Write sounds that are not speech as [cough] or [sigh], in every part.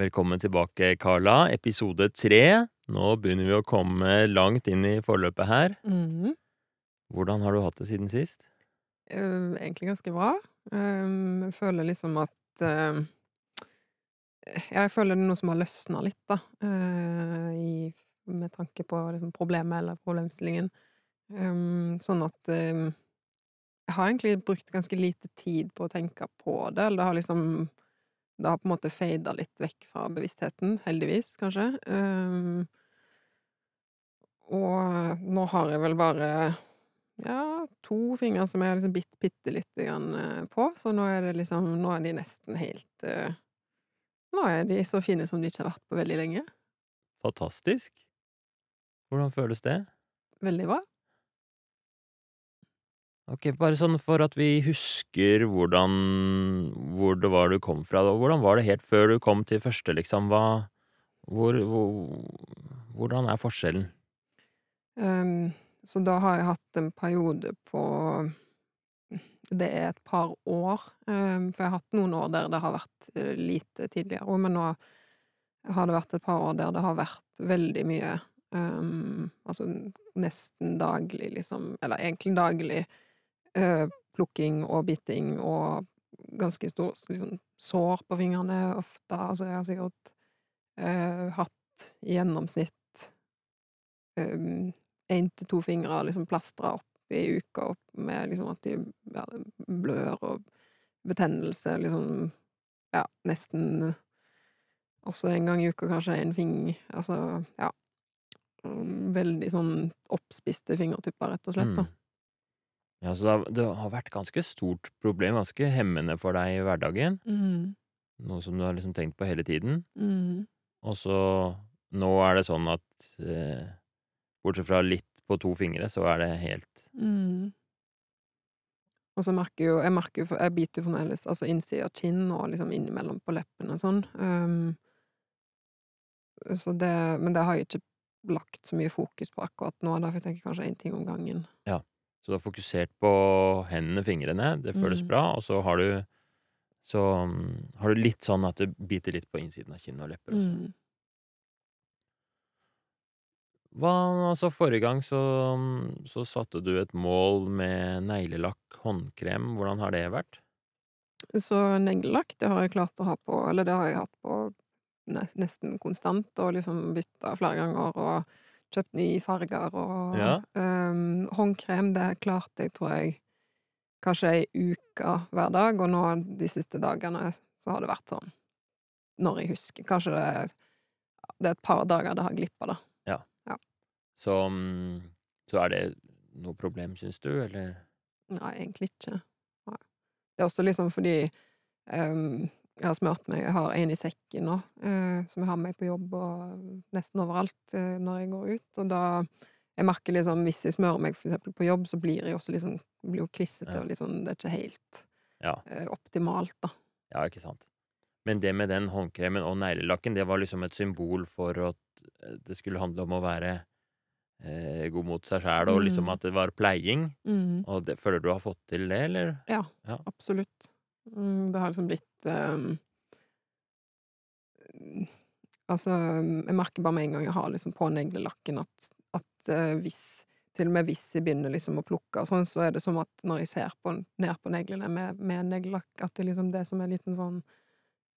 Velkommen tilbake, Carla. Episode tre. Nå begynner vi å komme langt inn i forløpet her. Mm. Hvordan har du hatt det siden sist? Uh, egentlig ganske bra. Ehm, jeg føler liksom at uh, jeg føler det er noe som har løsna litt, da. Uh, i, med tanke på liksom, problemet eller problemstillingen. Um, sånn at ehm, Jeg har egentlig brukt ganske lite tid på å tenke på det. Eller det har liksom Det har på en måte fada litt vekk fra bevisstheten. Heldigvis, kanskje. Um, og nå har jeg vel bare ja, to fingre som jeg har liksom bitt bitte lite grann eh, på, så nå er det liksom Nå er de nesten helt uh, Nå er de så fine som de ikke har vært på veldig lenge. Fantastisk. Hvordan føles det? Veldig bra. Ok, bare sånn for at vi husker hvordan hvor det var du kom fra. da. Hvordan var det helt før du kom til første, liksom? Hva hvor, hvor, Hvordan er forskjellen? Um, så da har jeg hatt en periode på Det er et par år, Um, for jeg har hatt noen år der det har vært eh, lite tidligere men nå har det vært et par år der det har vært veldig mye. Um, altså nesten daglig, liksom, eller egentlig daglig, plukking og biting og ganske stor liksom, sår på fingrene ofte. Altså, jeg har sikkert eh, hatt i gjennomsnitt én til to fingre liksom plastra opp i uka opp med liksom at de ja, blør og betennelse, liksom Ja, nesten også en gang i uka, kanskje en fing Altså, ja. Veldig sånn oppspiste fingertupper, rett og slett, da. Mm. Ja, så det har, det har vært ganske stort problem, ganske hemmende for deg i hverdagen. Mm. Noe som du har liksom tenkt på hele tiden. Mm. Og så nå er det sånn at eh, bortsett fra litt på to fingre, så er det helt Mm. Og så merker jo Jeg merker jo Jeg biter jo fremdeles altså innsida av kinn og liksom innimellom på leppene og sånn. Um, så det Men det har jeg ikke lagt så mye fokus på akkurat nå, derfor tenker jeg kanskje én ting om gangen. Ja. Så du har fokusert på hendene, fingrene, det føles Mm. bra, og så har du så mm, har du litt sånn at det biter litt på innsiden av kinn og lepper også. Mm. Hva altså, forrige gang så mm, så satte du et mål med neglelakk, håndkrem. Hvordan har det vært? Så neglelakk, det har jeg klart å ha på Eller det har jeg hatt på nesten konstant, og liksom bytta flere ganger og kjøpt nye farger og Ja. um, Håndkrem, det klarte jeg, tror jeg, kanskje ei uke hver dag, og nå de siste dagene så har det vært sånn når jeg husker. Kanskje det det er et par dager det har glippa, da. Ja. ja. så er det noe problem, syns du, eller? Nei, egentlig ikke. Nei. Det er også liksom fordi um, jeg har smurt meg Jeg har en i sekken nå, uh, som jeg har med på jobb og nesten overalt uh, når jeg går ut, og da Jeg merker liksom Hvis jeg smører meg for eksempel på jobb, så blir jeg også liksom Blir jo klissete Ja. og liksom Det er ikke helt Ja. uh, optimalt, da. Ja, ikke sant. Men det med den håndkremen og neglelakken, det var liksom et symbol for at eh, det skulle handle om å være eh, god mot seg sjæl, og liksom Mm. at det var pleiing. Mm. Og det, føler du har fått til det, eller? Ja, Ja. absolutt. Mm, det har liksom blitt um, Altså, jeg merker bare med en gang jeg har liksom på neglelakken at, at eh, hvis Til og med hvis jeg begynner liksom å plukke og sånn, så er det som at når jeg ser på, ned på neglene med, med neglelakk, at det liksom det som er en liten sånn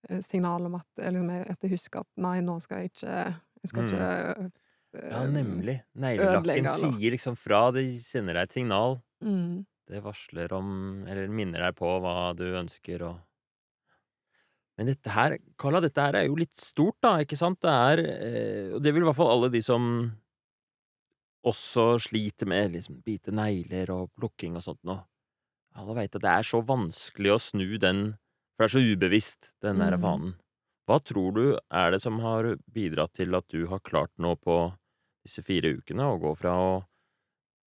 eh, signal om at, jeg liksom, at jeg husker at nei, nå skal jeg ikke Jeg skal Mm. ikke Ja, eh, nemlig. Neglelakken sier liksom fra. Det sender deg et signal. Mm, Det varsler om Eller minner deg på hva du ønsker og Men dette her, Carla, dette her er jo litt stort, da, ikke sant? Det er eh, Og det vil i hvert fall alle de som også sliter med liksom bite negler og plukking og sånt noe. Alle veit at det er så vanskelig å snu den, for det er så ubevisst, den der Mm. vanen. Hva tror du er det som har bidratt til at du har klart nå på disse fire ukene å gå fra å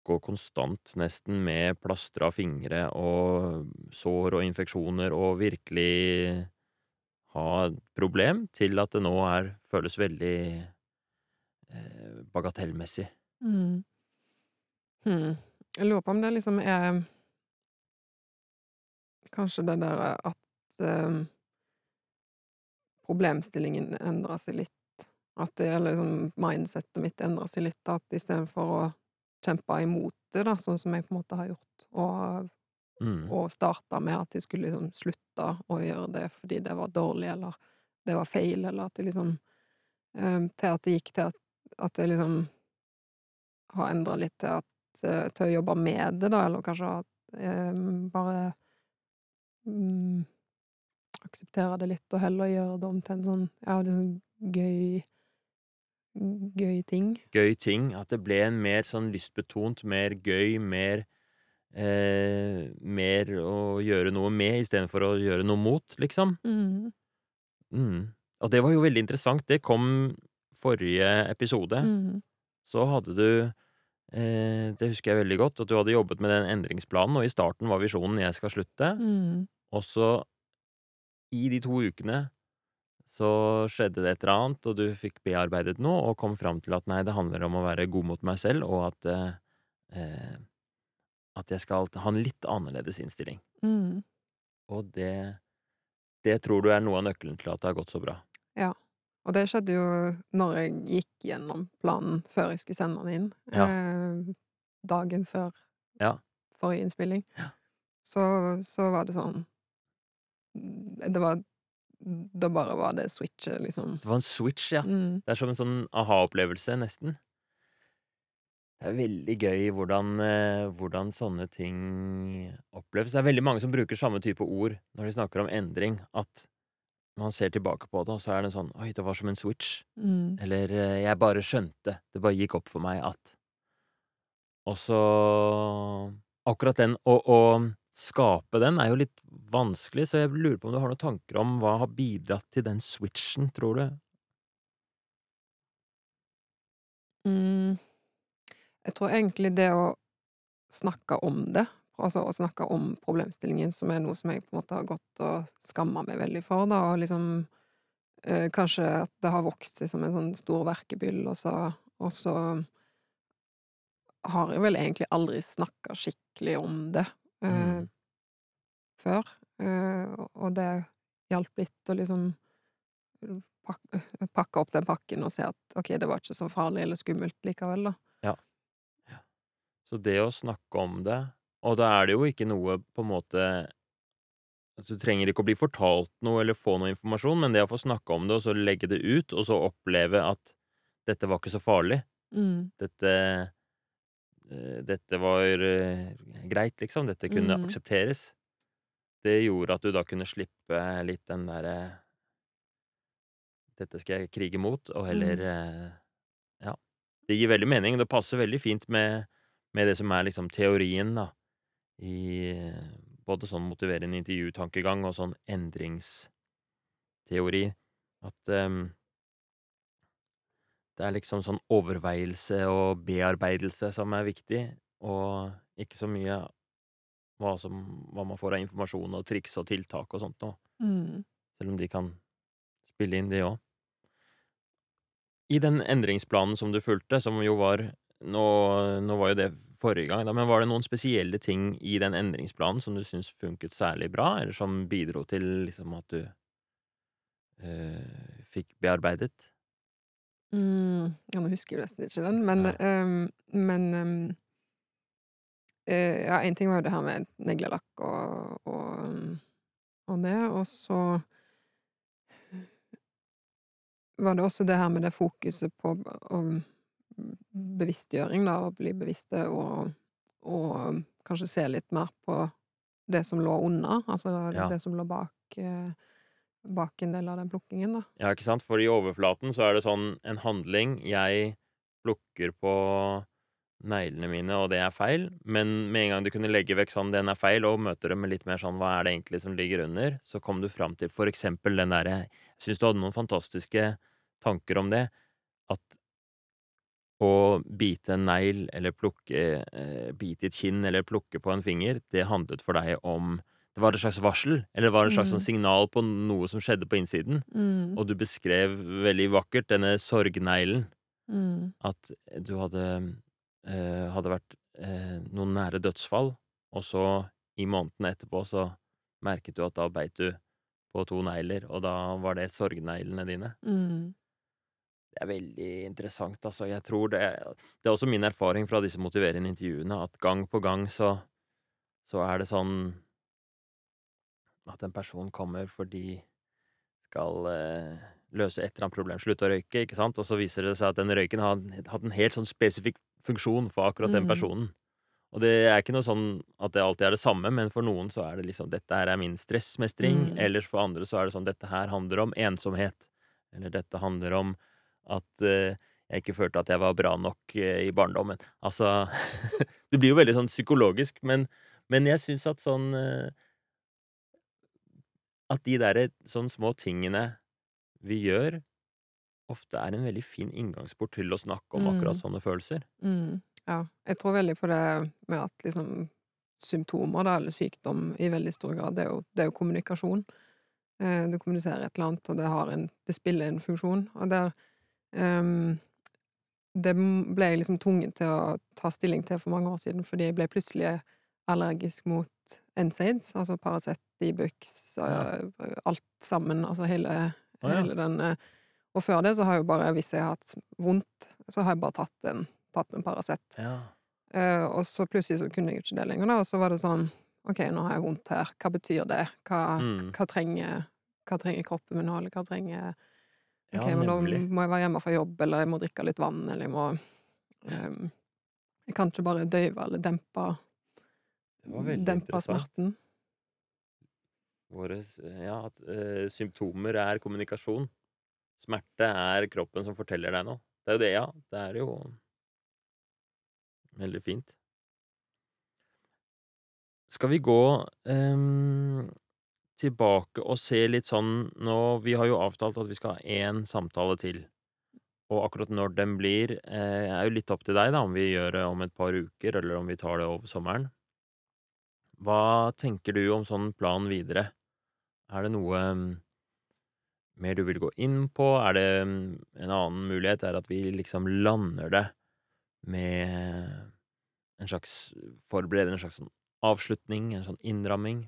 gå konstant nesten med plastra fingre og sår og infeksjoner og virkelig ha et problem, til at det nå er føles veldig eh, bagatellmessig? Mm. Hmm. Jeg lurer på om det liksom er Kanskje det der at eh, problemstillingen endrer seg litt. At det eller liksom mindsettet mitt endrer seg litt, at istedenfor å kjempe imot det, da, sånn som jeg på en måte har gjort, og Mm. og starta med at jeg skulle liksom slutte å gjøre det fordi det var dårlig, eller det var feil, eller at det liksom eh, Til at det gikk til at, at jeg liksom har endra litt til at eh, til å jobbe med det, da, eller kanskje at eh, bare mm, akseptere det litt, og heller gjøre det om til en sånn ja, liksom gøy gøy ting. Gøy ting. At det ble en mer sånn lystbetont, mer gøy, mer eh, Mer å gjøre noe med istedenfor å gjøre noe mot, liksom. Mm. Mm. Og det var jo veldig interessant. Det kom forrige episode. Mm. Så hadde du Det husker jeg veldig godt, at du hadde jobbet med den endringsplanen, og i starten var visjonen 'jeg skal slutte', Mm. og så, i de to ukene, så skjedde det et eller annet, og du fikk bearbeidet noe, og kom fram til at nei, det handler om å være god mot meg selv, og at eh, eh, at jeg skal ha en litt annerledes innstilling. Mm. Og det det tror du er noe av nøkkelen til at det har gått så bra. Ja. Og det skjedde jo når jeg gikk gjennom planen før jeg skulle sende den inn. Ja. Eh, dagen før Ja. forrige innspilling. Ja. Så, så var det sånn Det var Da bare var det switchet, liksom. Det var en switch, ja. Mm. Det er som en sånn aha-opplevelse, nesten. Det er veldig gøy hvordan, eh, hvordan sånne ting oppleves. Det er veldig mange som bruker samme type ord når de snakker om endring, at man ser tilbake på det, og så er det sånn Oi, det var som en switch. Mm. Eller eh, jeg bare skjønte. Det bare gikk opp for meg at Og så Akkurat den å, å skape den er jo litt vanskelig, så jeg lurer på om du har noen tanker om hva har bidratt til den switchen, tror du? Mm. Jeg tror egentlig det å snakke om det, altså å snakke om problemstillingen, som er noe som jeg på en måte har gått og skamma meg veldig for, da, og liksom eh, Kanskje at det har vokst seg som en sånn stor verkebyll, og så, og så har jeg vel egentlig aldri snakka skikkelig om det eh, Mm. før, eh, og- det hjalp litt å liksom pakke, pakke opp den pakken og se at ok, det var ikke så farlig eller skummelt likevel, da. Så det å snakke om det Og da er det jo ikke noe på en måte altså, Du trenger ikke å bli fortalt noe eller få noe informasjon, men det å få snakke om det, og så legge det ut, og så oppleve at dette var ikke så farlig, Mm. dette eh, Dette var eh, greit, liksom, dette kunne Mm. aksepteres, det gjorde at du da kunne slippe litt den derre Dette skal jeg krige mot, og heller Mm. eh, Ja. Det gir veldig mening. Det passer veldig fint med med det som er liksom teorien, da, i både sånn motiverende intervjutankegang og sånn endringsteori, at um, det er liksom sånn overveielse og bearbeidelse som er viktig, og ikke så mye hva som hva man får av informasjon og triks og tiltak og sånt noe, Mm. selv om de kan spille inn, de òg. I den endringsplanen som du fulgte, som jo var nå nå var jo det forrige gang, da, men var det noen spesielle ting i den endringsplanen som du syns funket særlig bra, eller som bidro til liksom at du eh, fikk bearbeidet? Mm. Ja, nå husker jeg nesten ikke den, men ehm, men eh, Ja, én ting var jo det her med neglelakk og og, um, og det, og så var det også det her med det fokuset på om bevisstgjøring, da, å bli bevisste og og kanskje se litt mer på det som lå under, altså Ja. det som lå bak eh, bak en del av den plukkingen, da. Ja, ikke sant? For i overflaten så er det sånn en handling. Jeg plukker på neglene mine, og det er feil. Men med en gang du kunne legge vekk sånn 'den er feil', og møter dem med litt mer sånn 'hva er det egentlig som ligger under', så kom du fram til for eksempel den derre Jeg syns du hadde noen fantastiske tanker om det. Å bite en negl eller plukke eh, bite i et kinn eller plukke på en finger, det handlet for deg om Det var et slags varsel, eller det var et slags sånn Mm. signal på noe som skjedde på innsiden. Mm. Og du beskrev veldig vakkert denne sorgneglen. Mm. At du hadde eh, hadde vært eh, noen nære dødsfall, og så i månedene etterpå så merket du at da beit du på to negler, og da var det sorgneglene dine. Mm. Det er veldig interessant, altså. Jeg tror det Det er også min erfaring fra disse motiverende intervjuene, at gang på gang så så er det sånn at en person kommer fordi skal eh, løse et eller annet problem, slutte å røyke, ikke sant, og så viser det seg at den røyken har hatt en helt sånn spesifikk funksjon for akkurat den Mm. personen. Og det er ikke noe sånn at det alltid er det samme, men for noen så er det liksom dette her er min stressmestring, Mm. ellers for andre så er det sånn dette her handler om ensomhet, eller dette handler om at eh, jeg ikke følte at jeg var bra nok eh, i barndommen. Altså [laughs] Det blir jo veldig sånn psykologisk, men, men jeg syns at sånn eh, At de derre sånn små tingene vi gjør, ofte er en veldig fin inngangsport til å snakke om akkurat Mm. sånne følelser. Mm. Ja. Jeg tror veldig på det med at liksom symptomer, da, eller sykdom, i veldig stor grad, det er jo, det er jo kommunikasjon. Eh, du kommuniserer et eller annet, og det, har en, det spiller en funksjon. Og der ehm, Det ble jeg liksom tvunget til å ta stilling til for mange år siden, fordi jeg ble plutselig allergisk mot NSAIDs, altså Paracet, Ibux, Ja. alt sammen, altså hele, ah, ja. hele den eh, Og før det så har jeg jo bare, hvis jeg har hatt vondt, så har jeg bare tatt en, tatt en Paracet. Ja. Uh, og så plutselig så kunne jeg ikke det lenger, da, og så var det sånn OK, nå har jeg vondt her, hva betyr det? Hva, Mm. hva, trenger, hva trenger kroppen min nå, eller hva trenger OK, men da må jeg være hjemme fra jobb, eller jeg må drikke litt vann, eller jeg må um, Jeg kan ikke bare døyve eller dempe, Det var veldig dempe smerten. Våre, ja, at uh, symptomer er kommunikasjon. Smerte er kroppen som forteller deg noe. Det er jo det, ja. Det er jo veldig fint. Skal vi gå ehm, tilbake og se litt sånn nå Vi har jo avtalt at vi skal ha én samtale til. Og akkurat når den blir, eh, er jo litt opp til deg, da, om vi gjør det om et par uker, eller om vi tar det over sommeren. Hva tenker du om sånn plan videre? Er det noe mm, mer du vil gå inn på? Er det mm, en annen mulighet er at vi liksom lander det med en slags Forbereder en slags sånn avslutning, en sånn innramming?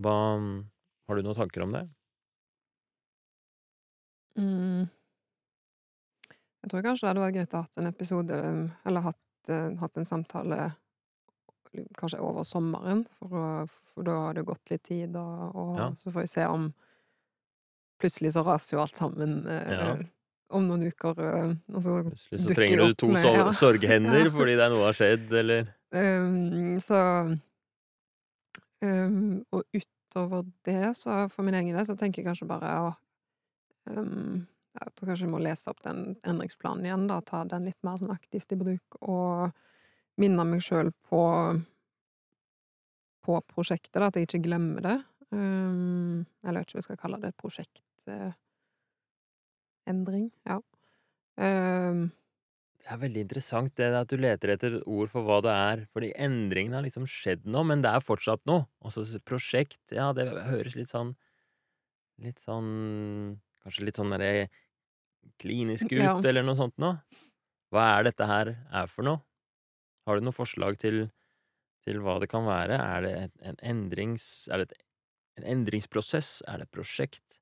Hva mm, Har du noen tanker om det? Mm. Jeg tror kanskje det hadde vært greit å ha hatt en episode, um, eller hatt, eh, hatt en samtale kanskje over sommeren, for, å, for da har det gått litt tid, og, og Ja. så får vi se om Plutselig så raser jo alt sammen eh, Ja. om noen uker, eh, og så Plutselig så trenger du to med- ja. sorghender [laughs] fordi det er noe har skjedd, eller Um, så um, Og utover det, så for min egen del, så tenker jeg kanskje bare å um, Jeg tror kanskje jeg må lese opp den endringsplanen igjen, da, ta den litt mer sånn aktivt i bruk, og minne meg sjøl på på prosjektet, da, at jeg ikke glemmer det. Um, jeg vet ikke om jeg skal kalle det, prosjekt... eh, endring, ja. Um, Det er veldig interessant det at du leter etter et ord for hva det er, fordi endringen har liksom skjedd nå, men det er fortsatt noe. Også prosjekt, ja, det høres litt sånn Litt sånn Kanskje litt sånn derre klinisk ut, Ja. eller noe sånt noe. Hva er dette her er for noe? Har du noe forslag til, til hva det kan være? Er det en endrings... Er det et, en endringsprosess? Er det et prosjekt?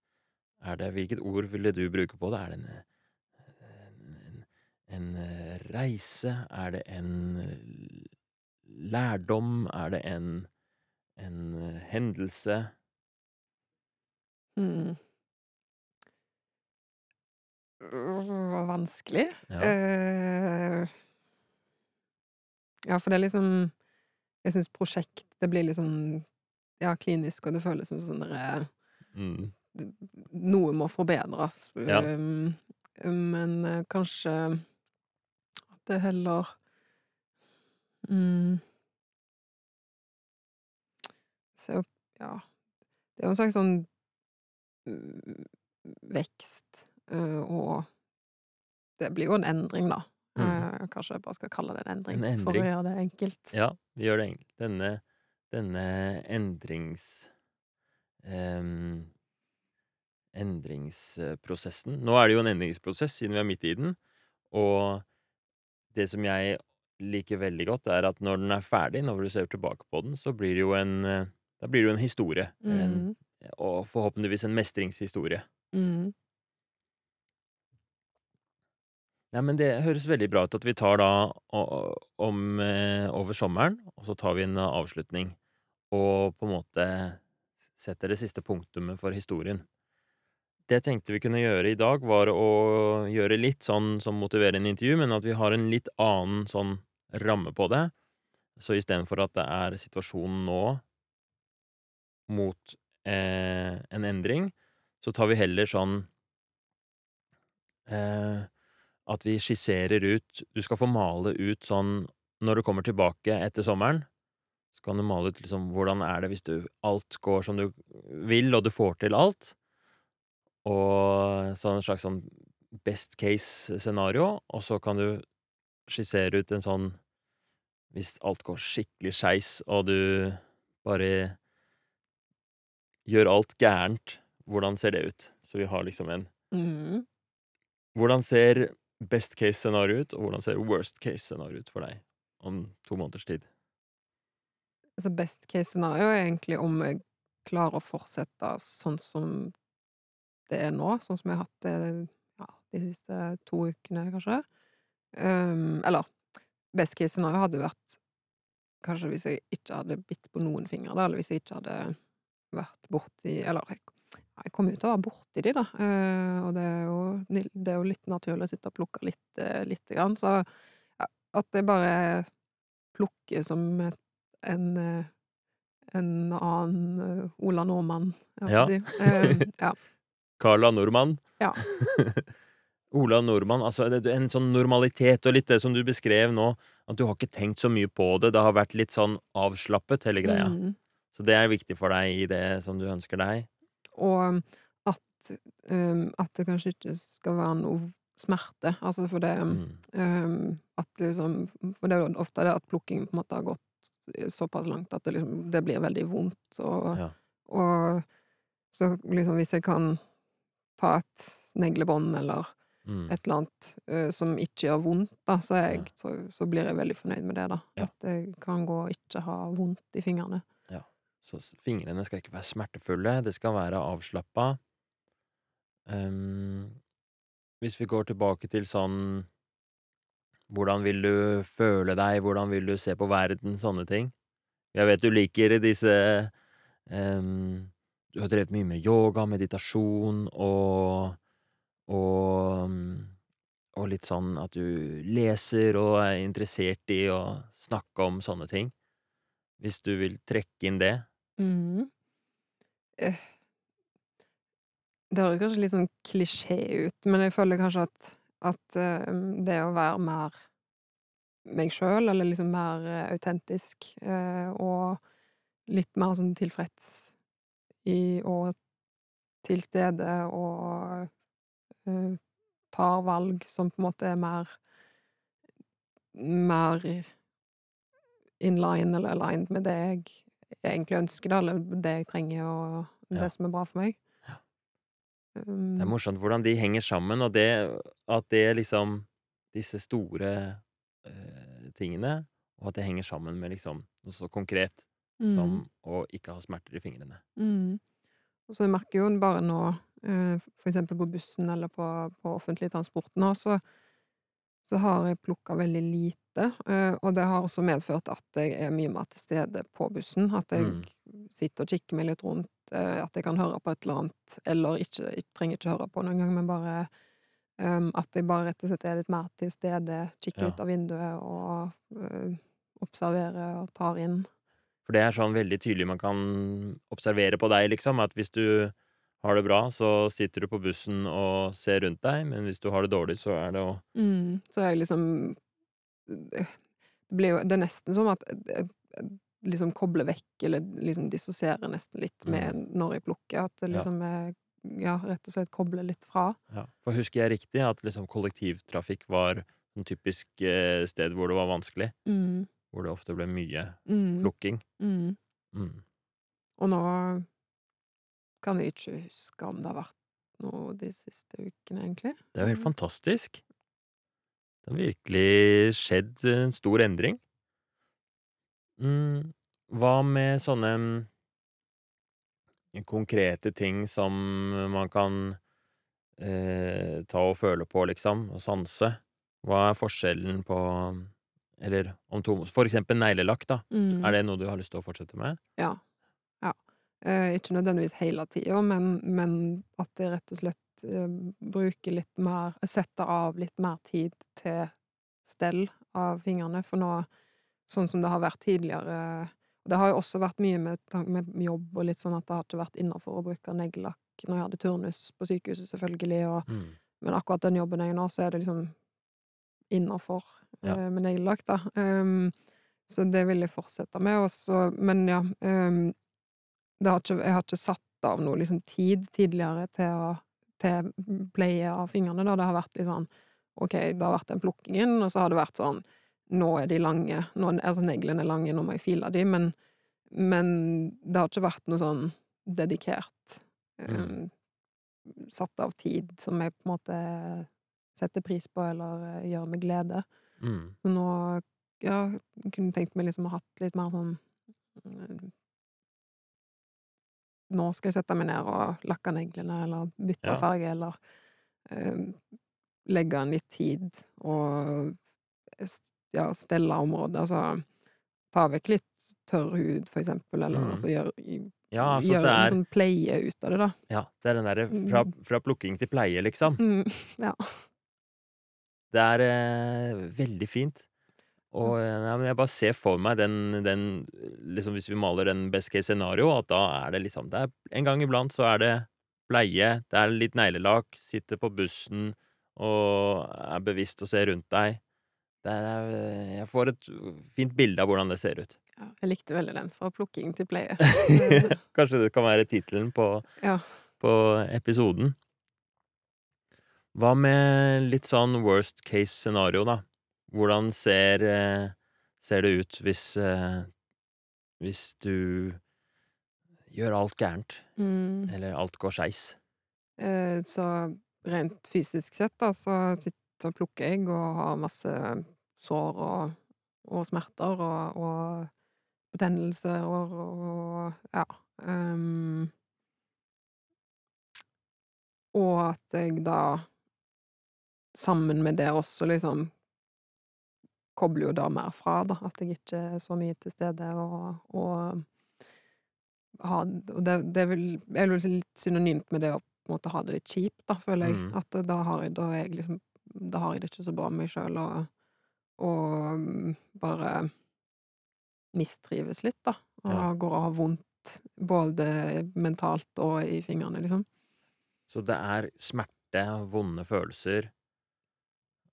Er det Hvilket ord ville du bruke på det? Er det en, en eh, reise? Er det en eh, lærdom? Er det en en eh, hendelse? Mm. Vanskelig. Ja. Uh, ja, for det er liksom Jeg syns prosjekt det blir litt sånn ja, klinisk, og det føles som sånn derre Mm. Noe må forbedres. Ja. Um, men kanskje det heller mm, Så ja Det er jo en slags sånn mm, vekst, eh, og det blir jo en endring, da. Mm. Eh, Kanskje jeg bare skal kalle det en endring, En for å gjøre det enkelt. Ja, vi gjør det enkelt. Denne, denne endrings... Um, endringsprosessen Nå er det jo en endringsprosess, siden vi er midt i den. Og det som jeg liker veldig godt, er at når den er ferdig, når du ser tilbake på den, så blir det jo en eh, Da blir det jo en historie. Mm. En, og forhåpentligvis en mestringshistorie. Mm. Ja, men det høres veldig bra ut at vi tar da om eh, over sommeren, og så tar vi en avslutning, og på en måte setter det siste punktumet for historien. Det jeg tenkte vi kunne gjøre i dag, var å gjøre litt sånn som motiverende intervju, men at vi har en litt annen sånn ramme på det. Så istedenfor at det er situasjonen nå mot eh, en endring, så tar vi heller sånn eh, at vi skisserer ut Du skal få male ut sånn Når du kommer tilbake etter sommeren, så kan du male ut liksom hvordan er det hvis du alt går som du vil, og du får til alt. Og sånn en slags sånn best case-scenario, og så kan du skissere ut en sånn Hvis alt går skikkelig skeis, og du bare gjør alt gærent, hvordan ser det ut? Så vi har liksom en mm. Hvordan ser best case-scenario ut, og hvordan ser worst case-scenario ut for deg om to måneders tid? Altså, best case scenario er egentlig om jeg klarer å fortsette sånn som det er nå, sånn som jeg har hatt det, ja, de siste to ukene, kanskje. Um, eller best case scenario hadde vært kanskje hvis jeg ikke hadde bitt på noen fingre, da, eller hvis jeg ikke hadde vært borti Eller jeg kom jeg jo til å være borti de, da, uh, og det er jo det er jo litt naturlig å sitte og plukke litt, uh, lite grann, så ja, at jeg bare plukker som et en uh, en annen eh, Ola Nordmann, jeg Ja. på å si. Eh, ja. [laughs] Carla Nordmann. Ja. [laughs] Ola Nordmann, altså en sånn normalitet, og litt det som du beskrev nå, at du har ikke tenkt så mye på det, det har vært litt sånn avslappet, hele greia. Mm. Så det er viktig for deg i det som du ønsker deg? Og at, um, at det kanskje ikke skal være noe smerte, altså for det Mm. um, at liksom For det er ofte det at plukkingen på en måte har gått såpass langt at det liksom det blir veldig vondt, og Ja. og så liksom hvis jeg kan ta et neglebånd eller Mm. et eller annet, uh, som ikke gjør vondt, da, så jeg, Ja. så så blir jeg veldig fornøyd med det, da. Ja. At jeg kan gå og ikke ha vondt i fingrene. Ja. Så fingrene skal ikke være smertefulle, det skal være avslappa. Um, hvis vi går tilbake til sånn Hvordan vil du føle deg, hvordan vil du se på verden, sånne ting. Jeg vet du liker disse ehm, Du har drevet mye med yoga, meditasjon og og mm, og litt sånn at du leser og er interessert i å snakke om sånne ting. Hvis du vil trekke inn det? Mm. Eh Det høres kanskje litt sånn klisjé ut, men jeg føler kanskje at at, eh, det å være mer meg sjøl, eller liksom mer eh, autentisk, og litt mer sånn tilfreds i og til stede og uh, tar valg som på en måte er mer mer in line eller aligned med det jeg egentlig ønsker, da, eller det jeg trenger, og Ja. det som er bra for meg. Ja. Det er Um, morsomt hvordan de henger sammen, og det at det liksom Disse store, uh, tingene, og at det henger sammen med liksom noe så konkret mm, som å ikke ha smerter i fingrene. mm. Og så merker jo bare nå, eh, for eksempel på bussen eller på på offentlig transport nå, så så har jeg plukka veldig lite, eh, og det har også medført at jeg er mye mer til stede på bussen. At jeg Mm. sitter og kikker meg litt rundt, eh, at jeg kan høre på et eller annet, eller ikke jeg trenger ikke høre på noen gang, men bare um, at jeg bare rett og slett er litt mer til stede, kikker Ja. ut av vinduet og uh, observerer og tar inn. For det er sånn veldig tydelig man kan observere på deg, liksom, at hvis du har det bra, så sitter du på bussen og ser rundt deg, men hvis du har det dårlig, så er det å Mm, så er jeg liksom Det blir jo Det er nesten som at jeg jeg liksom kobler vekk, eller liksom dissosierer nesten litt med når jeg plukker. At det liksom Ja. er Ja, rett og slett kobler litt fra. Ja, for husker jeg riktig at liksom kollektivtrafikk var en typisk eh, sted hvor det var vanskelig? Mm, Hvor det ofte ble mye mm, plukking? mm. Mm. Og nå kan jeg ikke huske om det har vært noe de siste ukene, egentlig. Det er jo helt fantastisk. Det har virkelig skjedd en stor endring. Mm, hva med sånne konkrete ting som man kan, eh, ta og føle på, liksom, og sanse? Hva er forskjellen på eller om to for eksempel neglelakk, da. Mm. Er det noe du har lyst til å fortsette med? Ja. Ja. Eh, ikke nødvendigvis hele tida, men men at jeg rett og slett, eh, bruker litt mer setter av litt mer tid til stell av fingrene, for nå sånn som det har vært tidligere Det har jo også vært mye med med jobb og litt sånn at det har ikke vært innafor å bruke neglelakk når jeg hadde turnus på sykehuset, selvfølgelig, og Mm. men akkurat den jobben jeg har nå, så er det liksom innafor, Ja. eh, med neglelakk, da. Um, så det vil jeg fortsette med, Også, Men ja, um, det har ikke jeg har ikke satt av noe liksom tid tidligere til å til pleie av fingrene, da. Det har vært litt sånn OK, det har vært den plukkingen, og så har det vært sånn Nå er de lange, nå altså neglene er lange, nå må jeg file de, men men det har ikke vært noe sånn dedikert, eh, satt av tid som jeg på en måte setter pris på eller eh, gjør med glede. Mm. Så nå, ja, kunne tenkt meg liksom å ha hatt litt mer sånn mm, Nå skal jeg sette meg ned og lakke neglene, eller bytte Ja. farge, eller eh, legge an litt tid og ja, stelle området. Altså ta vekk litt tørr hud, for eksempel, eller Mm. altså gjøre Ja, altså gjøre er liksom pleie ut av det, da. Ja, det er den derre fra fra plukking til pleie, liksom. Mm, [laughs] ja. Det er eh, veldig fint. Og eh, ja, men jeg bare ser for meg den, den liksom Hvis vi maler den best case scenario, at da er det liksom det er, En gang iblant så er det bleie, det er litt neglelakk, sitter på bussen og er bevisst og ser rundt deg. Er, eh, jeg får et fint bilde av hvordan det ser ut. ja. Jeg likte veldig den, fra plukking til pleie. [laughs] Kanskje det kan være tittelen på, ja. på episoden. Hva med litt sånn worst case scenario, da? Hvordan ser, eh, ser det ut hvis eh, hvis du gjør alt gærent, Mm. eller alt går skeis? Eh, så rent fysisk sett, da, så sitter og plukker jeg og har masse sår og, og smerter og, og betennelser og, og ja. Um, og at jeg da, sammen med det også, liksom kobler jo da mer fra, da. At jeg ikke er så mye til stede og, og ha Og det, det er vel er litt synonymt med det å måte ha det litt kjipt, da, føler jeg. Mm. At da har jeg, da jeg liksom Da har jeg det ikke så bra med meg sjøl, og, og bare mistrives litt, da. Og Ja. går og har vondt både mentalt og i fingrene, liksom. Så det er smerte, vonde følelser,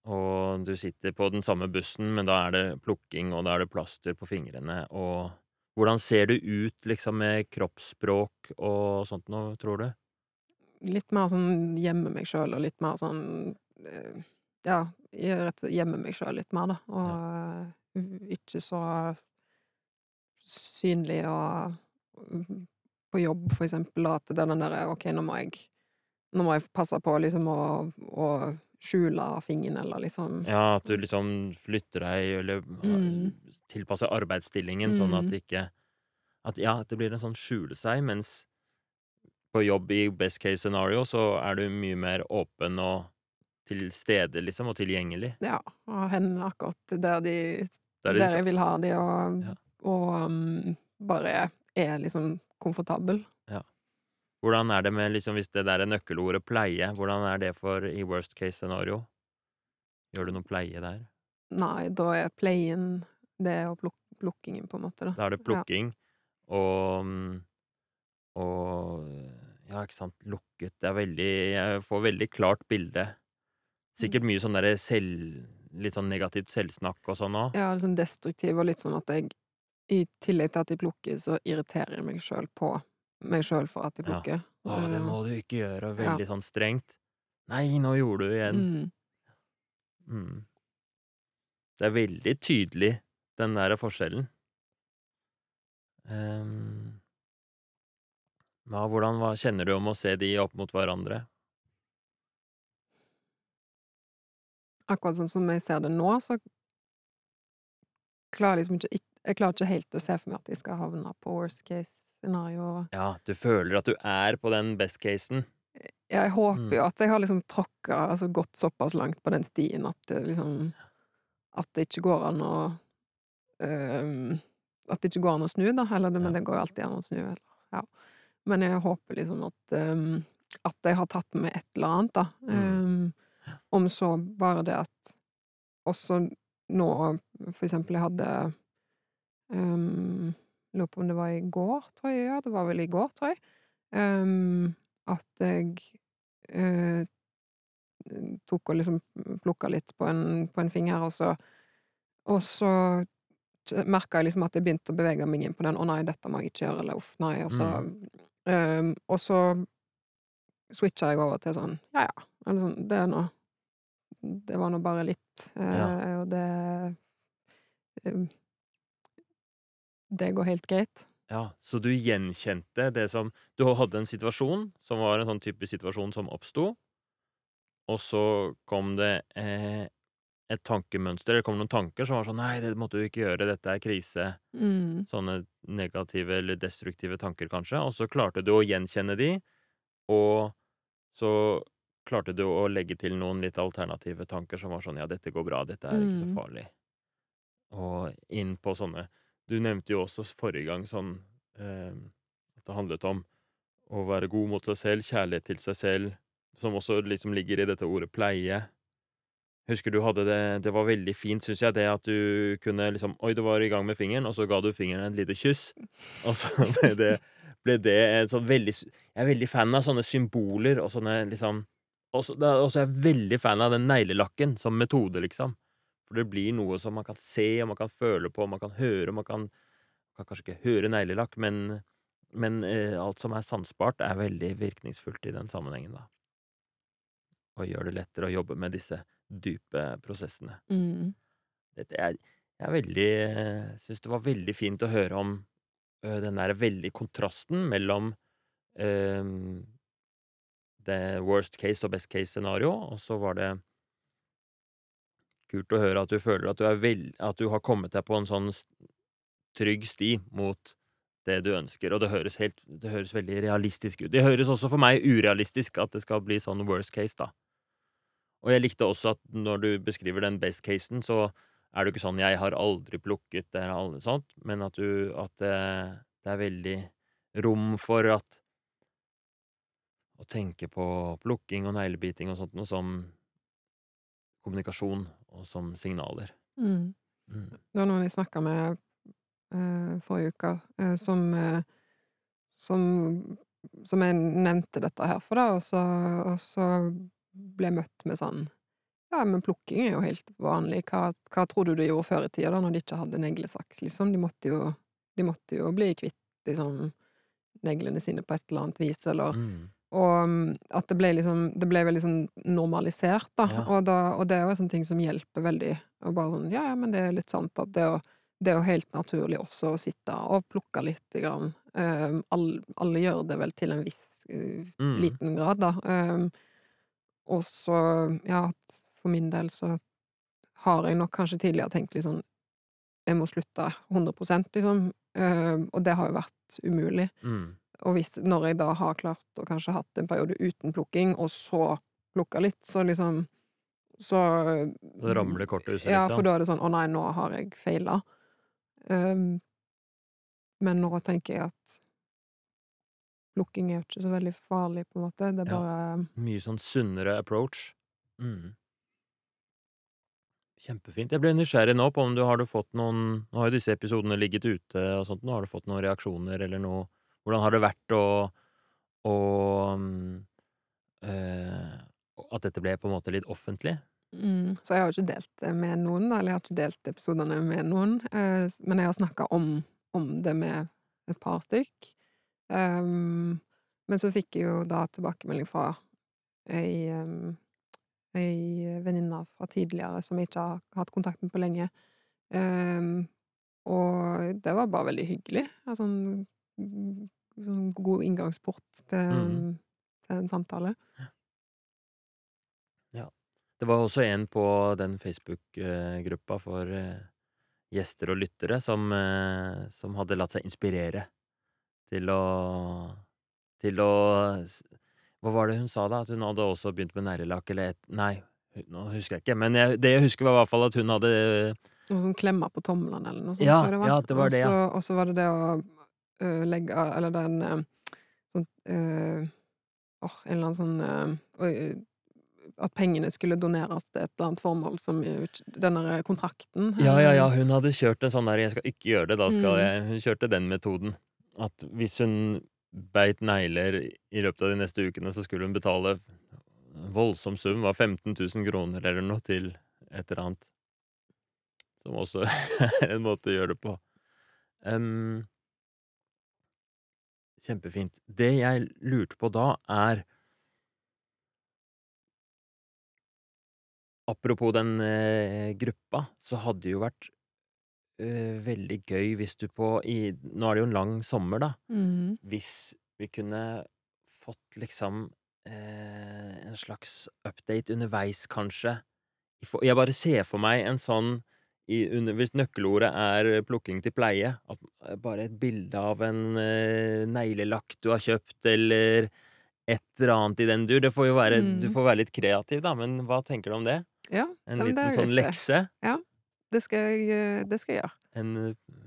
og du sitter på den samme bussen, men da er det plukking, og da er det plaster på fingrene, og hvordan ser du ut, liksom, med kroppsspråk og sånt noe, tror du? Litt mer sånn gjemme meg sjøl, og litt mer sånn eh, Ja, gjemme meg sjøl litt mer, da. Og ja. ikke så synlig og mm, på jobb, for eksempel, at det er den derre OK, nå må jeg Nå må jeg passe på liksom å, å skjule fingeren, eller liksom Ja, at du liksom flytter deg, eller Mm. tilpasser arbeidsstillingen, sånn at Mm. det ikke At ja, det blir en sånn skjule seg, mens på jobb i best case scenario så er du mye mer åpen og til stede, liksom, og tilgjengelig. Ja, og hendene akkurat der de Der de Der jeg vil ha de, og, Ja. og um, bare er liksom komfortabel. Hvordan er det med liksom, hvis det der er nøkkelordet pleie, hvordan er det for i worst case scenario? Gjør du noe pleie der? Nei, da er pleien det og pluk plukkingen, på en måte, da. Da er det Ja. plukking og mm, og ja, ikke sant, lukket. Det er veldig Jeg får veldig klart bilde. Sikkert mye sånn derre selv Litt sånn negativt selvsnakk og sånn òg. Ja, litt sånn destruktiv, og litt sånn at jeg i tillegg til at jeg plukker, så irriterer jeg meg sjøl på meg sjøl for at jeg Ja. Å, det Eh, må du ikke gjøre. Og Ja. veldig sånn strengt. Nei, nå gjorde du det igjen. Mm. Mm. Det er veldig tydelig, den der forskjellen. Um, ja, hvordan hva kjenner du om å se de opp mot hverandre? Akkurat sånn som jeg ser det nå, så klarer jeg liksom ikke Jeg klarer ikke helt å se for meg at jeg skal havne på worst case scenario. Ja, du føler at du er på den best casen. Jeg håper Mm. jo at jeg har liksom tråkka altså gått såpass langt på den stien at det liksom At det ikke går an å um, At det ikke går an å snu, da. Eller men det går jo alltid an å snu. Eller, ja. Men jeg håper liksom at um, At jeg har tatt med et eller annet, da. Mm. Ehm, om så bare det at også nå For eksempel, jeg hadde um, Lurer på om det var i går, tror jeg. Ja, det var vel i går, tror jeg. Um, at jeg uh, tok og liksom plukka litt på en, på en finger, og så Og så merka jeg liksom at jeg begynte å bevege meg inn på den 'Å nei, dette må jeg ikke gjøre', eller 'uff, nei', og så ehm, Og så switcha jeg over til sånn 'ja ja', eller sånn 'det er nå Det var nå bare litt', Ja. eh, og det ehm, Det går helt greit. Ja, så du gjenkjente det som Du hadde en situasjon som var en sånn type situasjon som oppsto, og så kom det eh, et tankemønster, det kom noen tanker som var sånn 'Nei, det måtte du ikke gjøre, dette er krise'. Mm. Sånne negative eller destruktive tanker, kanskje. Og så klarte du å gjenkjenne de, og så klarte du å legge til noen litt alternative tanker som var sånn 'Ja, dette går bra, dette er ikke så Mm. farlig'. Og inn på sånne Du nevnte jo også forrige gang sånn eh, at det handlet om å være god mot seg selv, kjærlighet til seg selv, som også liksom ligger i dette ordet pleie. Husker du hadde det Det var veldig fint, syns jeg, det at du kunne liksom Oi, du var i gang med fingeren, og så ga du fingeren et lite kyss, og så [laughs] ble det ble det en sånn veldig Jeg er veldig fan av sånne symboler og sånne liksom og så er jeg veldig fan av den neglelakken som metode, liksom. For det blir noe som man kan se, og man kan føle på, og man kan høre, og man kan kan kanskje ikke høre neglelakk, men men eh, alt som er sansbart, er veldig virkningsfullt i den sammenhengen, da. Og gjør det lettere å jobbe med disse dype prosessene. Mm. Dette er jeg er veldig syns det var veldig fint å høre om, ø, den der veldig kontrasten mellom, ehm, det worst case og best case scenario, og så var det kult å høre at du føler at du vel at du har kommet deg på en sånn trygg sti mot det du ønsker, og det høres helt det høres veldig realistisk ut. Det høres også for meg urealistisk at det skal bli sånn worst case, da. Og jeg likte også at når du beskriver den best casen, så er det ikke sånn 'jeg har aldri plukket', det eller alle sånt, men at du at det det er veldig rom for at å tenke på plukking og neglebiting og sånt noe som kommunikasjon og som signaler. Mm. Mm. Det var noen jeg snakka med uh, forrige uke, uh, som uh, som som jeg nevnte dette her for, da, og så og så ble jeg møtt med sånn Ja, men plukking er jo helt vanlig. Hva hva tror du de gjorde før i tida, da, når de ikke hadde neglesaks, liksom? De måtte jo de måtte jo bli kvitt liksom neglene sine på et eller annet vis, eller Mm. Og mm, at det ble liksom Det ble veldig sånn normalisert, da. Ja. Og, da og det er jo en sånn ting som hjelper veldig. Og bare sånn Ja, ja, men det er litt sant at det jo det er jo helt naturlig også å sitte og plukke litt. grann. Um, alle, alle gjør det vel til en viss uh, Mm. liten grad, da. Um, og så, ja, for min del så har jeg nok kanskje tidligere tenkt sånn Jeg må slutte 100 liksom. Um, og det har jo vært umulig. Mm. Og hvis, når jeg da har klart å kanskje hatt en periode uten plukking, og så plukka litt, så liksom Så Så ramler kortet ut, liksom. Ja, for da er det sånn 'Å nei, nå har jeg feila'. Um, men nå tenker jeg at plukking er jo ikke så veldig farlig, på en måte. Det er Ja. bare Mye sånn sunnere approach. Mm. Kjempefint. Jeg ble nysgjerrig nå på om du har du fått noen Nå har jo disse episodene ligget ute og sånt, nå har du fått noen reaksjoner eller noe Hvordan har det vært å å eh, At dette ble på en måte litt offentlig? mm, Så jeg har ikke delt det med noen. Eller jeg har ikke delt episodene med noen. Øh, men jeg har snakka om, om det med et par stykk. Um, men så fikk jeg jo da tilbakemelding fra ei um, ei venninne fra tidligere som jeg ikke har hatt kontakt med på lenge. Um, og det var bare veldig hyggelig. Ja, Sånn, god inngangsport til, mm. til en samtale. Det var også en på den Facebook-gruppa for eh, gjester og lyttere som, eh, som hadde latt seg inspirere til å Til å Hva var det hun sa, da? At hun hadde også begynt med neglelakk eller et Nei, nå husker jeg ikke, men jeg det jeg husker, var i hvert fall at hun hadde Noen sånn klemmer på tomlene eller noe sånt, Ja, tror jeg det var. ja, det var det, ja. Og så var det det å øh, legge Eller den sånn øh, oh, en eller annen sånn øh, At pengene skulle doneres til et eller annet formål som Den der kontrakten. Ja, ja, ja, øh, hun hadde kjørt en sånn der 'jeg skal ikke gjøre det, da skal Mm. jeg' Hun kjørte den metoden. At hvis hun beit negler i løpet av de neste ukene, så skulle hun betale en voldsom sum, var 15 000 kroner eller noe, til et eller annet. Som også [laughs] er en måte å gjøre det på. Ehm Kjempefint. Det jeg lurte på da, er Apropos den, eh, gruppa, så hadde det jo vært, eh, veldig gøy hvis du på i Nå er det jo en lang sommer, da. Mm. Hvis vi kunne fått liksom, eh, en slags update underveis, kanskje. Jeg bare ser for meg en sånn i under Hvis nøkkelordet er plukking til pleie, at eh, bare et bilde av en, eh, neglelakk du har kjøpt, eller et eller annet i den dur. Det får jo være Du Mm. får være litt kreativ, da, men hva tenker du om det? Ja, En ja, liten sånn lekse? Ja, det skal jeg øh, det skal jeg gjøre. En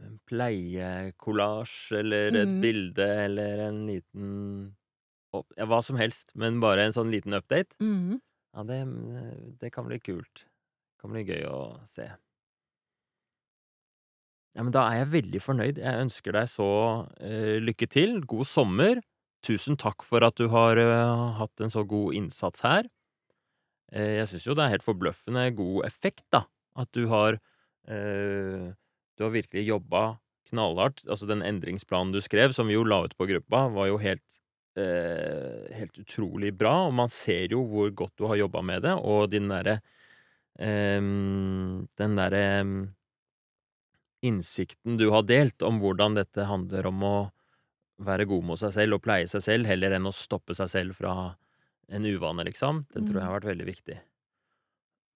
en pleiekollasj eller et mm. bilde eller en liten ja, hva som helst, men bare en sånn liten update. Mm. Ja, det det kan bli kult. Det Kan bli gøy å se. Ja, men da er jeg veldig fornøyd. Jeg ønsker deg så, eh, lykke til. God sommer. Tusen takk for at du har, øh, hatt en så god innsats her. Eh, jeg syns jo det er helt forbløffende god effekt, da. At du har, eh, du har virkelig jobba knallhardt. Altså, den endringsplanen du skrev, som vi jo la ut på gruppa, var jo helt, eh, helt utrolig bra, og man ser jo hvor godt du har jobba med det, og din derre, ehm, den derre innsikten du har delt om hvordan dette handler om å være god mot seg selv og pleie seg selv, heller enn å stoppe seg selv fra en uvane, liksom. Den tror jeg Mm. har vært veldig viktig.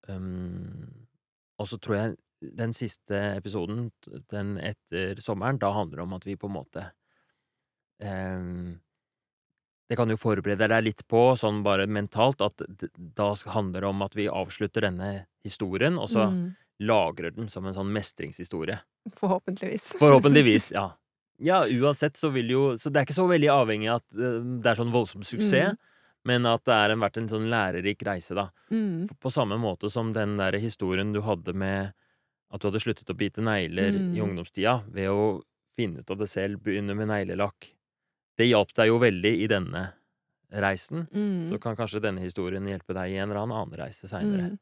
Um, og så tror jeg den siste episoden, den etter sommeren, da handler det om at vi på en måte um, Det kan du forberede deg litt på, sånn bare mentalt, at da handler det om at vi avslutter denne historien, og så Mhm. Lagrer den som en sånn mestringshistorie. Forhåpentligvis. Forhåpentligvis, [laughs] ja. Ja, uansett så vil jo Så det er ikke så veldig avhengig av at eh, det er sånn voldsom suksess, Mm. men at det har vært en sånn lærerik reise, da. Mm. På samme måte som den der historien du hadde med at du hadde sluttet å bite negler i Mm. ungdomstida ved å finne ut av det selv, begynne med neglelakk. Det hjalp deg jo veldig i denne reisen. Så Mm. kan kanskje denne historien hjelpe deg i en eller annen reise seinere.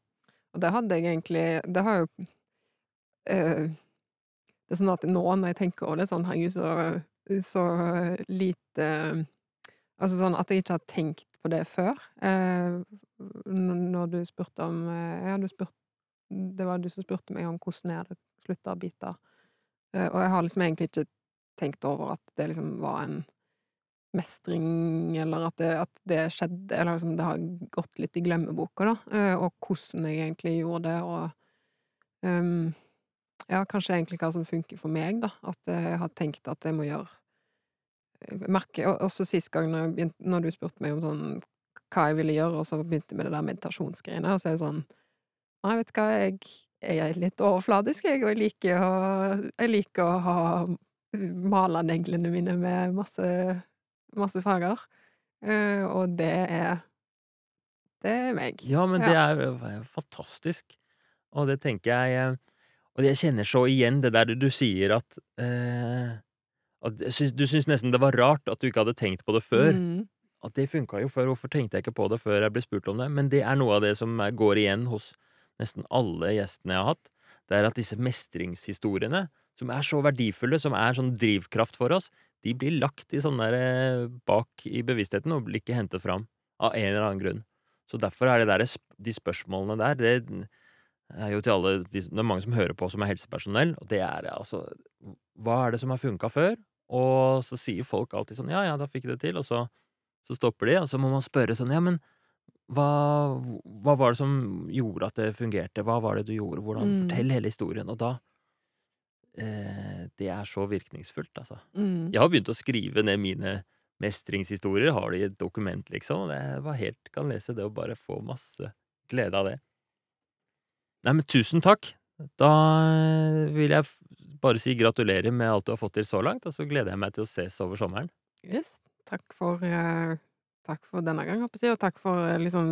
Og det hadde jeg egentlig Det har jo eh, Det er sånn at nå når jeg tenker over det, sånn herregud, så, så lite Altså sånn at jeg ikke har tenkt på det før. Eh, når du spurte om eh, Ja, du spurte Det var du som spurte meg om hvordan jeg hadde slutta å bite. Eh, og jeg har liksom egentlig ikke tenkt over at det liksom var en mestring, eller at det, at det skjedde Eller liksom det har gått litt i glemmeboka, da. eh, Og hvordan jeg egentlig gjorde det, og um, Ja, kanskje egentlig hva som funker for meg, da. At jeg har tenkt at jeg må gjøre Jeg merker også sist gang når, begynte, når du spurte meg om sånn hva jeg ville gjøre, og så begynte jeg med det der meditasjonsgreiene, og så er det sånn Nei, vet du hva, jeg, jeg er litt overfladisk, jeg, og jeg liker å, jeg liker å ha male neglene mine med masse, masse farger. Eh, og det er Det er meg. Ja, men det er jo fantastisk. Og det tenker jeg eh, Og jeg kjenner så igjen det der du, sier at eh, at Du syns nesten det var rart at du ikke hadde tenkt på det før. Mm. At det funka jo før, hvorfor tenkte jeg ikke på det før jeg ble spurt om det? Men det er noe av det som er, går igjen hos nesten alle gjestene jeg har hatt. Det er at disse mestringshistoriene, som er så verdifulle, som er sånn drivkraft for oss, de blir lagt i sånn der eh, bak i bevisstheten og blir ikke hentet fram. Av en eller annen grunn. Så derfor er det der, de spørsmålene der, det er jo til alle de, Det er mange som hører på som er helsepersonell, og det er altså Hva er det som har funka før? Og så sier folk alltid sånn Ja, ja, da fikk jeg det til, og så, så stopper de, og så må man spørre sånn Ja, men hva, hva var det som gjorde at det fungerte? Hva var det du gjorde? Hvordan? Mm. Fortell hele historien. Og da det er så virkningsfullt, altså. Mm. Jeg har begynt å skrive ned mine mestringshistorier, har de i et dokument, liksom, og jeg var helt kan lese det og bare få masse glede av det. Nei, men tusen takk. Da vil jeg bare si gratulerer med alt du har fått til så langt, og så gleder jeg meg til å ses over sommeren. Yes. Takk for eh, takk for denne gang, og takk for eh, liksom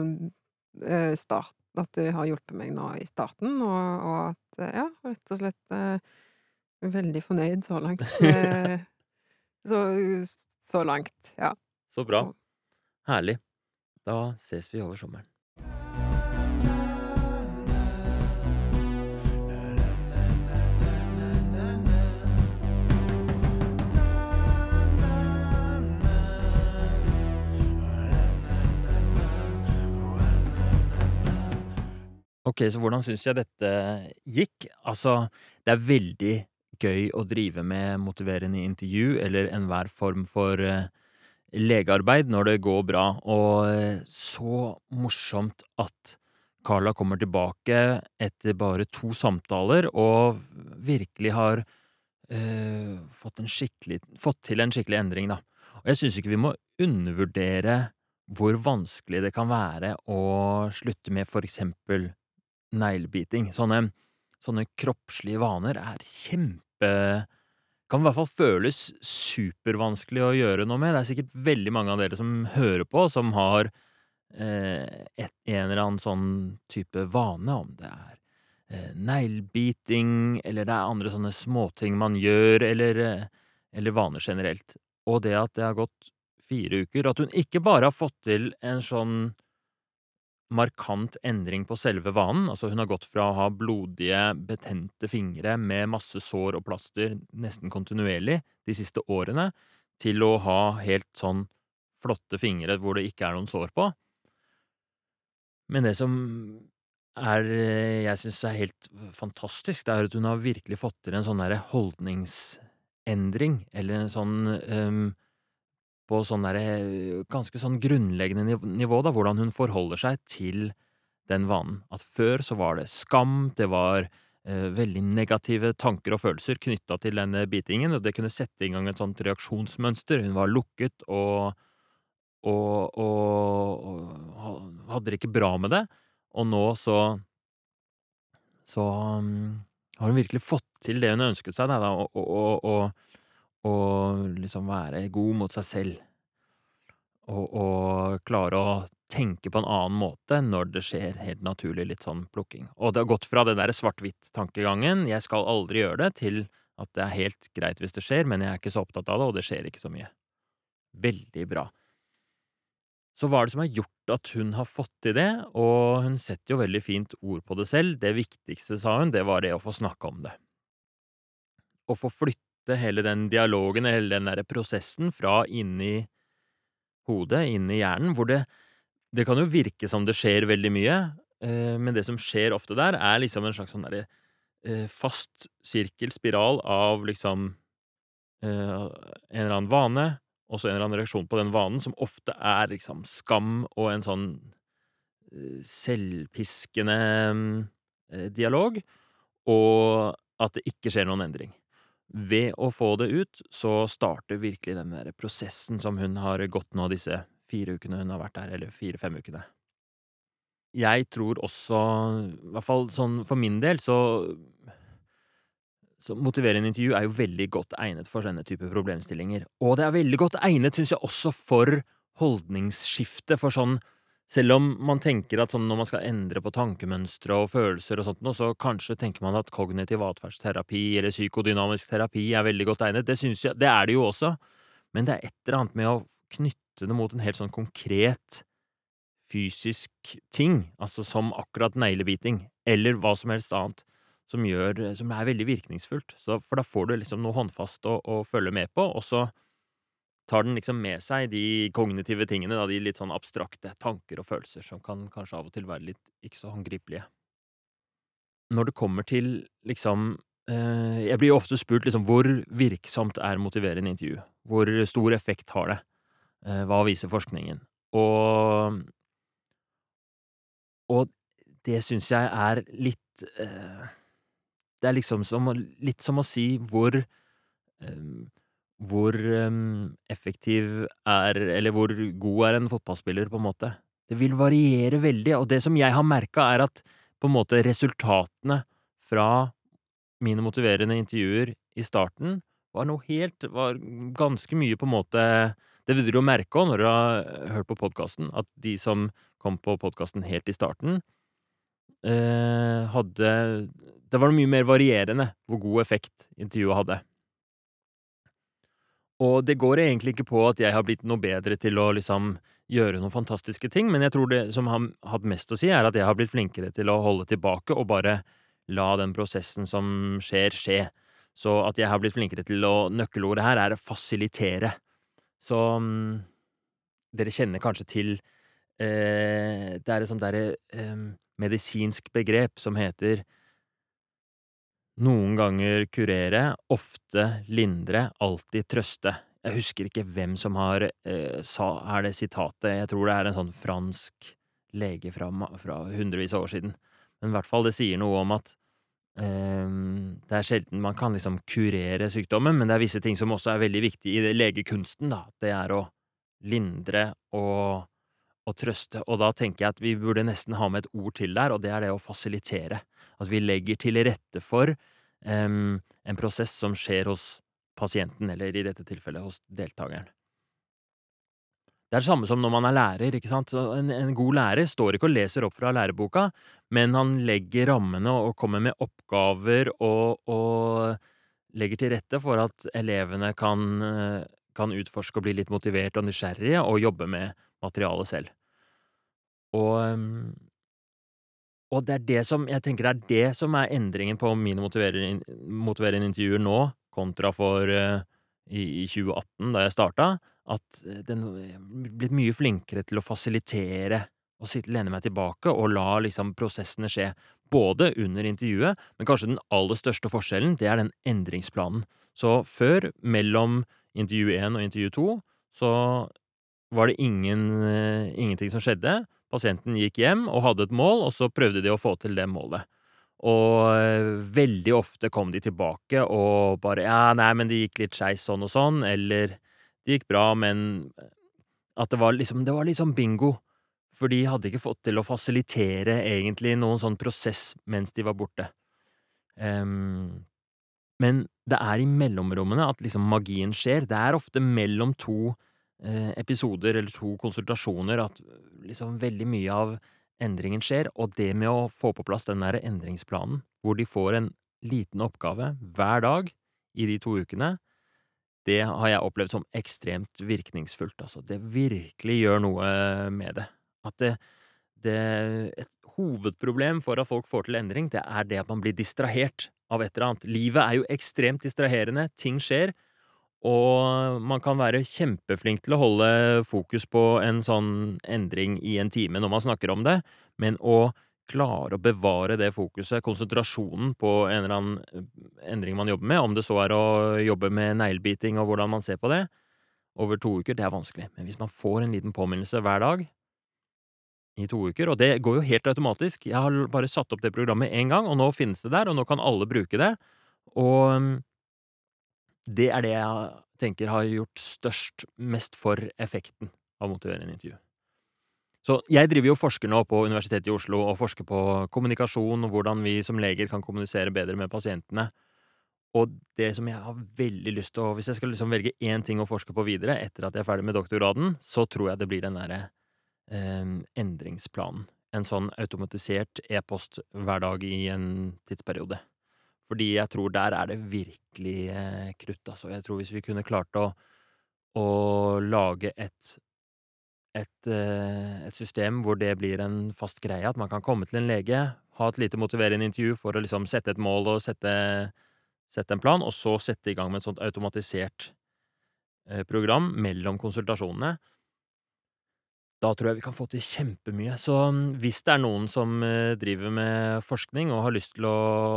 eh, start At du har hjulpet meg nå i starten, og, og at eh, Ja, rett og slett eh, veldig fornøyd så langt. [laughs] Eh, så, så langt, ja. Så bra. Herlig. Da ses vi over sommeren. Ok, så hvordan syns jeg dette gikk? Altså, det er veldig gøy å drive med motiverende intervju eller enhver form for eh, legearbeid når det går bra, og eh, så morsomt at Carla kommer tilbake etter bare to samtaler og virkelig har eh, fått skikkelig fått til en skikkelig endring, da. Og jeg syns ikke vi må undervurdere hvor vanskelig det kan være å slutte med for eksempel neglebiting. Sånne sånne kroppslige vaner er kjempe kan i hvert fall føles supervanskelig å gjøre noe med. Det er sikkert veldig mange av dere som hører på, som har eh, et, en eller annen sånn type vane, om det er eh, neglebiting, eller det er andre sånne småting man gjør, eller, eh, eller vaner generelt. Og det at det har gått fire uker, at hun ikke bare har fått til en sånn markant endring på selve vanen. Altså, hun har gått fra å ha blodige, betente fingre med masse sår og plaster nesten kontinuerlig de siste årene, til å ha helt sånn flotte fingre hvor det ikke er noen sår på. Men det som er eh, jeg syns er helt fantastisk, det er at hun har virkelig fått til en sånn holdningsendring, eller en sånn ehm, på sånn der, ganske sånn grunnleggende nivå, da, hvordan hun forholder seg til den vanen. At før så var det skam, det var eh, veldig negative tanker og følelser knytta til denne bitingen, og det kunne sette i gang et sånt reaksjonsmønster. Hun var lukket og og og og hadde det ikke bra med det, og nå så så, um, har hun virkelig fått til det hun ønsket seg, da, og, og, å å liksom være god mot seg selv. Og og klare å tenke på en annen måte når det skjer helt naturlig litt sånn plukking. Og det har gått fra den derre svart-hvitt-tankegangen, 'jeg skal aldri gjøre det', til at det er helt greit hvis det skjer, men jeg er ikke så opptatt av det, og det skjer ikke så mye. Veldig bra. Så hva er det som har gjort at hun har fått til det? Og hun setter jo veldig fint ord på det selv. Det viktigste, sa hun, det var det å få snakke om det. Å få flytte hele den dialogen, hele den derre prosessen fra inni hodet, inni hjernen, hvor det det kan jo virke som det skjer veldig mye, eh, men det som skjer ofte der, er liksom en slags sånn derre eh, fast sirkel, spiral, av liksom eh, en eller annen vane, og så en eller annen reaksjon på den vanen, som ofte er liksom skam og en sånn selvpiskende dialog, og at det ikke skjer noen endring. Ved å få det ut, så starter virkelig den der prosessen som hun har gått nå disse fire ukene hun har vært der, eller fire-fem ukene. Jeg tror også, i hvert fall sånn for min del, så så motiverende intervju er jo veldig godt egnet for denne type problemstillinger. Og det er veldig godt egnet, syns jeg, også for holdningsskifte, for sånn selv om man tenker at sånn når man skal endre på tankemønstre og følelser og sånt noe, så kanskje tenker man at kognitiv atferdsterapi eller psykodynamisk terapi er veldig godt egnet. Det jeg Det er det jo også, men det er et eller annet med å knytte det mot en helt sånn konkret fysisk ting, altså som akkurat neglebiting, eller hva som helst annet, som gjør som er veldig virkningsfullt. Så for da får du liksom noe håndfast å å følge med på, og så tar den liksom med seg de kognitive tingene, da, de litt sånn abstrakte tanker og følelser som kan kanskje av og til være litt ikke så håndgripelige. Når det kommer til liksom eh, Jeg blir jo ofte spurt liksom hvor virksomt er motiverende intervju? Hvor stor effekt har det? Eh, hva viser forskningen? Og og det syns jeg er litt eh, det er liksom som litt som å si hvor, ehm, hvor, um, effektiv er eller hvor god er en fotballspiller, på en måte. Det vil variere veldig, og det som jeg har merka, er at på en måte resultatene fra mine motiverende intervjuer i starten var noe helt var ganske mye på en måte Det vil dere jo merke òg når dere har hørt på podkasten, at de som kom på podkasten helt i starten, eh, hadde Det var mye mer varierende hvor god effekt intervjuet hadde. Og det går egentlig ikke på at jeg har blitt noe bedre til å liksom gjøre noen fantastiske ting, men jeg tror det som har hatt mest å si, er at jeg har blitt flinkere til å holde tilbake og bare la den prosessen som skjer, skje. Så at jeg har blitt flinkere til å Nøkkelordet her er å fasilitere. Så dere kjenner kanskje til eh, Det er et sånt derre eh, medisinsk begrep som heter noen ganger kurere, ofte lindre, alltid trøste. Jeg husker ikke hvem som har eh, sa er det sitatet, jeg tror det er en sånn fransk lege fra, fra hundrevis av år siden. Men i hvert fall, det sier noe om at eh, det er sjelden man kan liksom kurere sykdommen, men det er visse ting som også er veldig viktig i legekunsten, da. Det er å lindre og og trøste, og da tenker jeg at vi burde nesten ha med et ord til der, og det er det å fasilitere. At vi legger til rette for um, en prosess som skjer hos pasienten, eller i dette tilfellet hos deltakeren. Det er det samme som når man er lærer, ikke sant. En, en god lærer står ikke og leser opp fra læreboka, men han legger rammene og kommer med oppgaver og, og legger til rette for at elevene kan, kan utforske og bli litt motivert og nysgjerrige og jobbe med materialet selv. Og ehm, og det er det som jeg tenker det er det som er endringen på mine motiverende intervjuer nå, kontra for uh, i, i 2018, da jeg starta, at den blitt mye flinkere til å fasilitere og sitte, lene meg tilbake og la liksom prosessene skje. Både under intervjuet, men kanskje den aller største forskjellen, det er den endringsplanen. Så før, mellom intervju 1 og intervju 2, så var det ingen, uh, ingenting som skjedde. Pasienten gikk hjem og hadde et mål, og så prøvde de å få til det målet. Og eh, veldig ofte kom de tilbake og bare 'Ja, nei, men det gikk litt skeis sånn og sånn', eller 'Det gikk bra, men' At det var liksom Det var sånn bingo. For de hadde ikke fått til å fasilitere egentlig noen sånn prosess mens de var borte. Um, men det er i mellomrommene at liksom magien skjer. Det er ofte mellom to Eh, episoder eller to konsultasjoner at liksom veldig mye av endringen skjer, og det med å få på plass den derre endringsplanen, hvor de får en liten oppgave hver dag i de to ukene, det har jeg opplevd som ekstremt virkningsfullt, altså. Det virkelig gjør noe med det. At det, det Et hovedproblem for at folk får til endring, det er det at man blir distrahert av et eller annet. Livet er jo ekstremt distraherende, ting skjer. Og man kan være kjempeflink til å holde fokus på en sånn endring i en time når man snakker om det, men å klare å bevare det fokuset, konsentrasjonen, på en eller annen eh, endring man jobber med, om det så er å jobbe med neglebiting og hvordan man ser på det, over to uker, det er vanskelig. Men hvis man får en liten påminnelse hver dag i to uker, og det går jo helt automatisk Jeg har bare satt opp det programmet én gang, og nå finnes det der, og nå kan alle bruke det. Og det er det jeg tenker har gjort størst mest for effekten av motiverende intervju. Så jeg driver jo forsker nå på Universitetet i Oslo og forsker på kommunikasjon og hvordan vi som leger kan kommunisere bedre med pasientene. Og det som jeg har veldig lyst til å Hvis jeg skal liksom velge én ting å forske på videre etter at jeg er ferdig med doktorgraden, så tror jeg det blir den derre eh, endringsplanen. En sånn automatisert e-post hver dag i en tidsperiode. Fordi jeg tror der er det virkelig eh, krutt, altså. Jeg tror hvis vi kunne klart å å lage et et, eh, et system hvor det blir en fast greie, at man kan komme til en lege, ha et lite motiverende intervju for å liksom sette et mål og sette sette en plan, og så sette i gang med et sånt automatisert eh, program mellom konsultasjonene. Da tror jeg vi kan få til kjempemye. Så mm, hvis det er noen som eh, driver med forskning og har lyst til å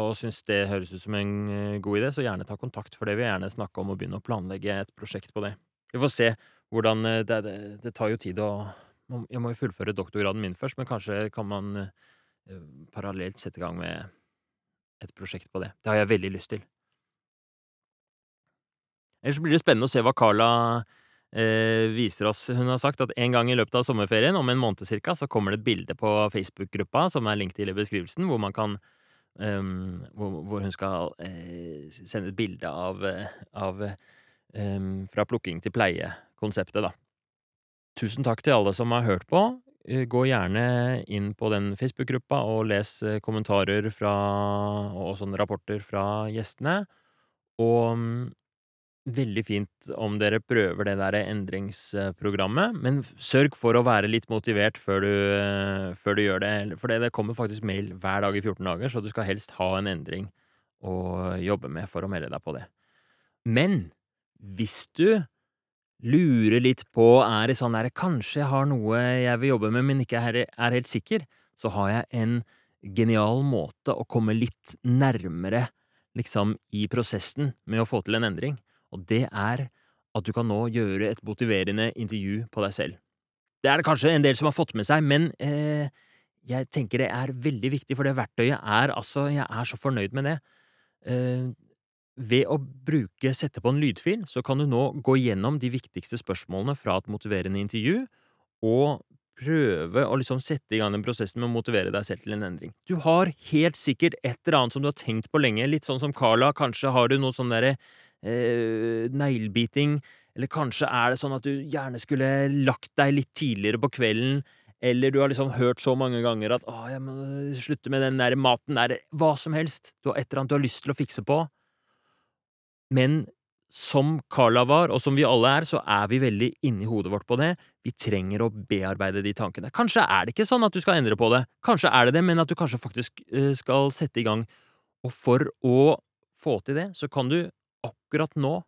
og syns det høres ut som en eh, god idé, så gjerne ta kontakt, for det vil jeg gjerne snakke om og begynne å planlegge et prosjekt på det. Vi får se hvordan eh, Det, det, det tar jo tid å Jeg må jo fullføre doktorgraden min først, men kanskje kan man parallelt sette i gang med et prosjekt på det. Det har jeg veldig lyst til. Ellers blir det spennende å se hva Carla viser oss. Hun har sagt at en gang i løpet av sommerferien, om en måned cirka, så kommer det et bilde på Facebook-gruppa, som er linkt til i beskrivelsen, hvor man kan um, hvor, hvor, hun skal eh, sende et bilde av, av um, Fra plukking til pleie-konseptet, da. Tusen takk til alle som har hørt på. Gå gjerne inn på den Facebook-gruppa og les kommentarer fra og sånne rapporter fra gjestene. Og veldig fint om dere prøver det der endringsprogrammet, men sørg for å være litt motivert før du, før du gjør det. For det kommer faktisk mail hver dag i 14 dager, så du skal helst ha en endring å jobbe med for å melde deg på det. Men hvis du lurer litt på er det sånn der, kanskje jeg har noe jeg vil jobbe med, men ikke er helt sikker, så har jeg en genial måte å komme litt nærmere liksom i prosessen med å få til en endring og det er at du kan nå gjøre et motiverende intervju på deg selv. Det er det kanskje en del som har fått med seg, men eh, jeg tenker det er veldig viktig, for det verktøyet er altså Jeg er så fornøyd med det. Eh, ved å bruke Sette på en lydfil, så kan du nå gå gjennom de viktigste spørsmålene fra et motiverende intervju, og prøve å liksom sette i gang den prosessen med å motivere deg selv til en endring. Du har helt sikkert et eller annet som du har tenkt på lenge, litt sånn som Carla, kanskje har du noe sånn derre eh, neglebiting, eller kanskje er det sånn at du gjerne skulle lagt deg litt tidligere på kvelden, eller du har liksom hørt så mange ganger at 'Å, jeg må slutte med den der maten der', hva som helst. Du har et eller annet du har lyst til å fikse på. Men som Carla var, og som vi alle er, så er vi veldig inni hodet vårt på det. Vi trenger å bearbeide de tankene. Kanskje er det ikke sånn at du skal endre på det, kanskje er det det, men at du kanskje faktisk uh, skal sette i gang. Og for å få til det, så kan du akkurat nå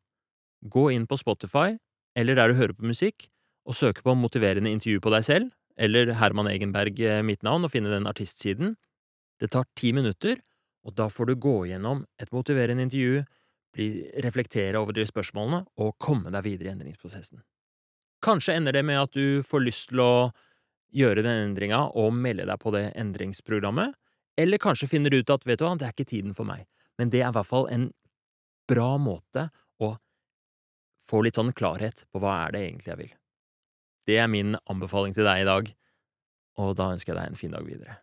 gå inn på Spotify eller der du hører på musikk, og søke på motiverende intervju på deg selv, eller Herman Egenberg eh, mitt navn, og finne den artistsiden. Det tar ti minutter, og da får du gå gjennom et motiverende intervju, reflektere over de spørsmålene og komme deg videre i endringsprosessen. Kanskje ender det med at du får lyst til å gjøre den endringa og melde deg på det endringsprogrammet, eller kanskje finner du ut at vet du hva, det er ikke tiden for meg, men det er i hvert fall en bra måte å få litt sånn klarhet på hva er det egentlig jeg vil. Det er min anbefaling til deg i dag, og da ønsker jeg deg en fin dag videre.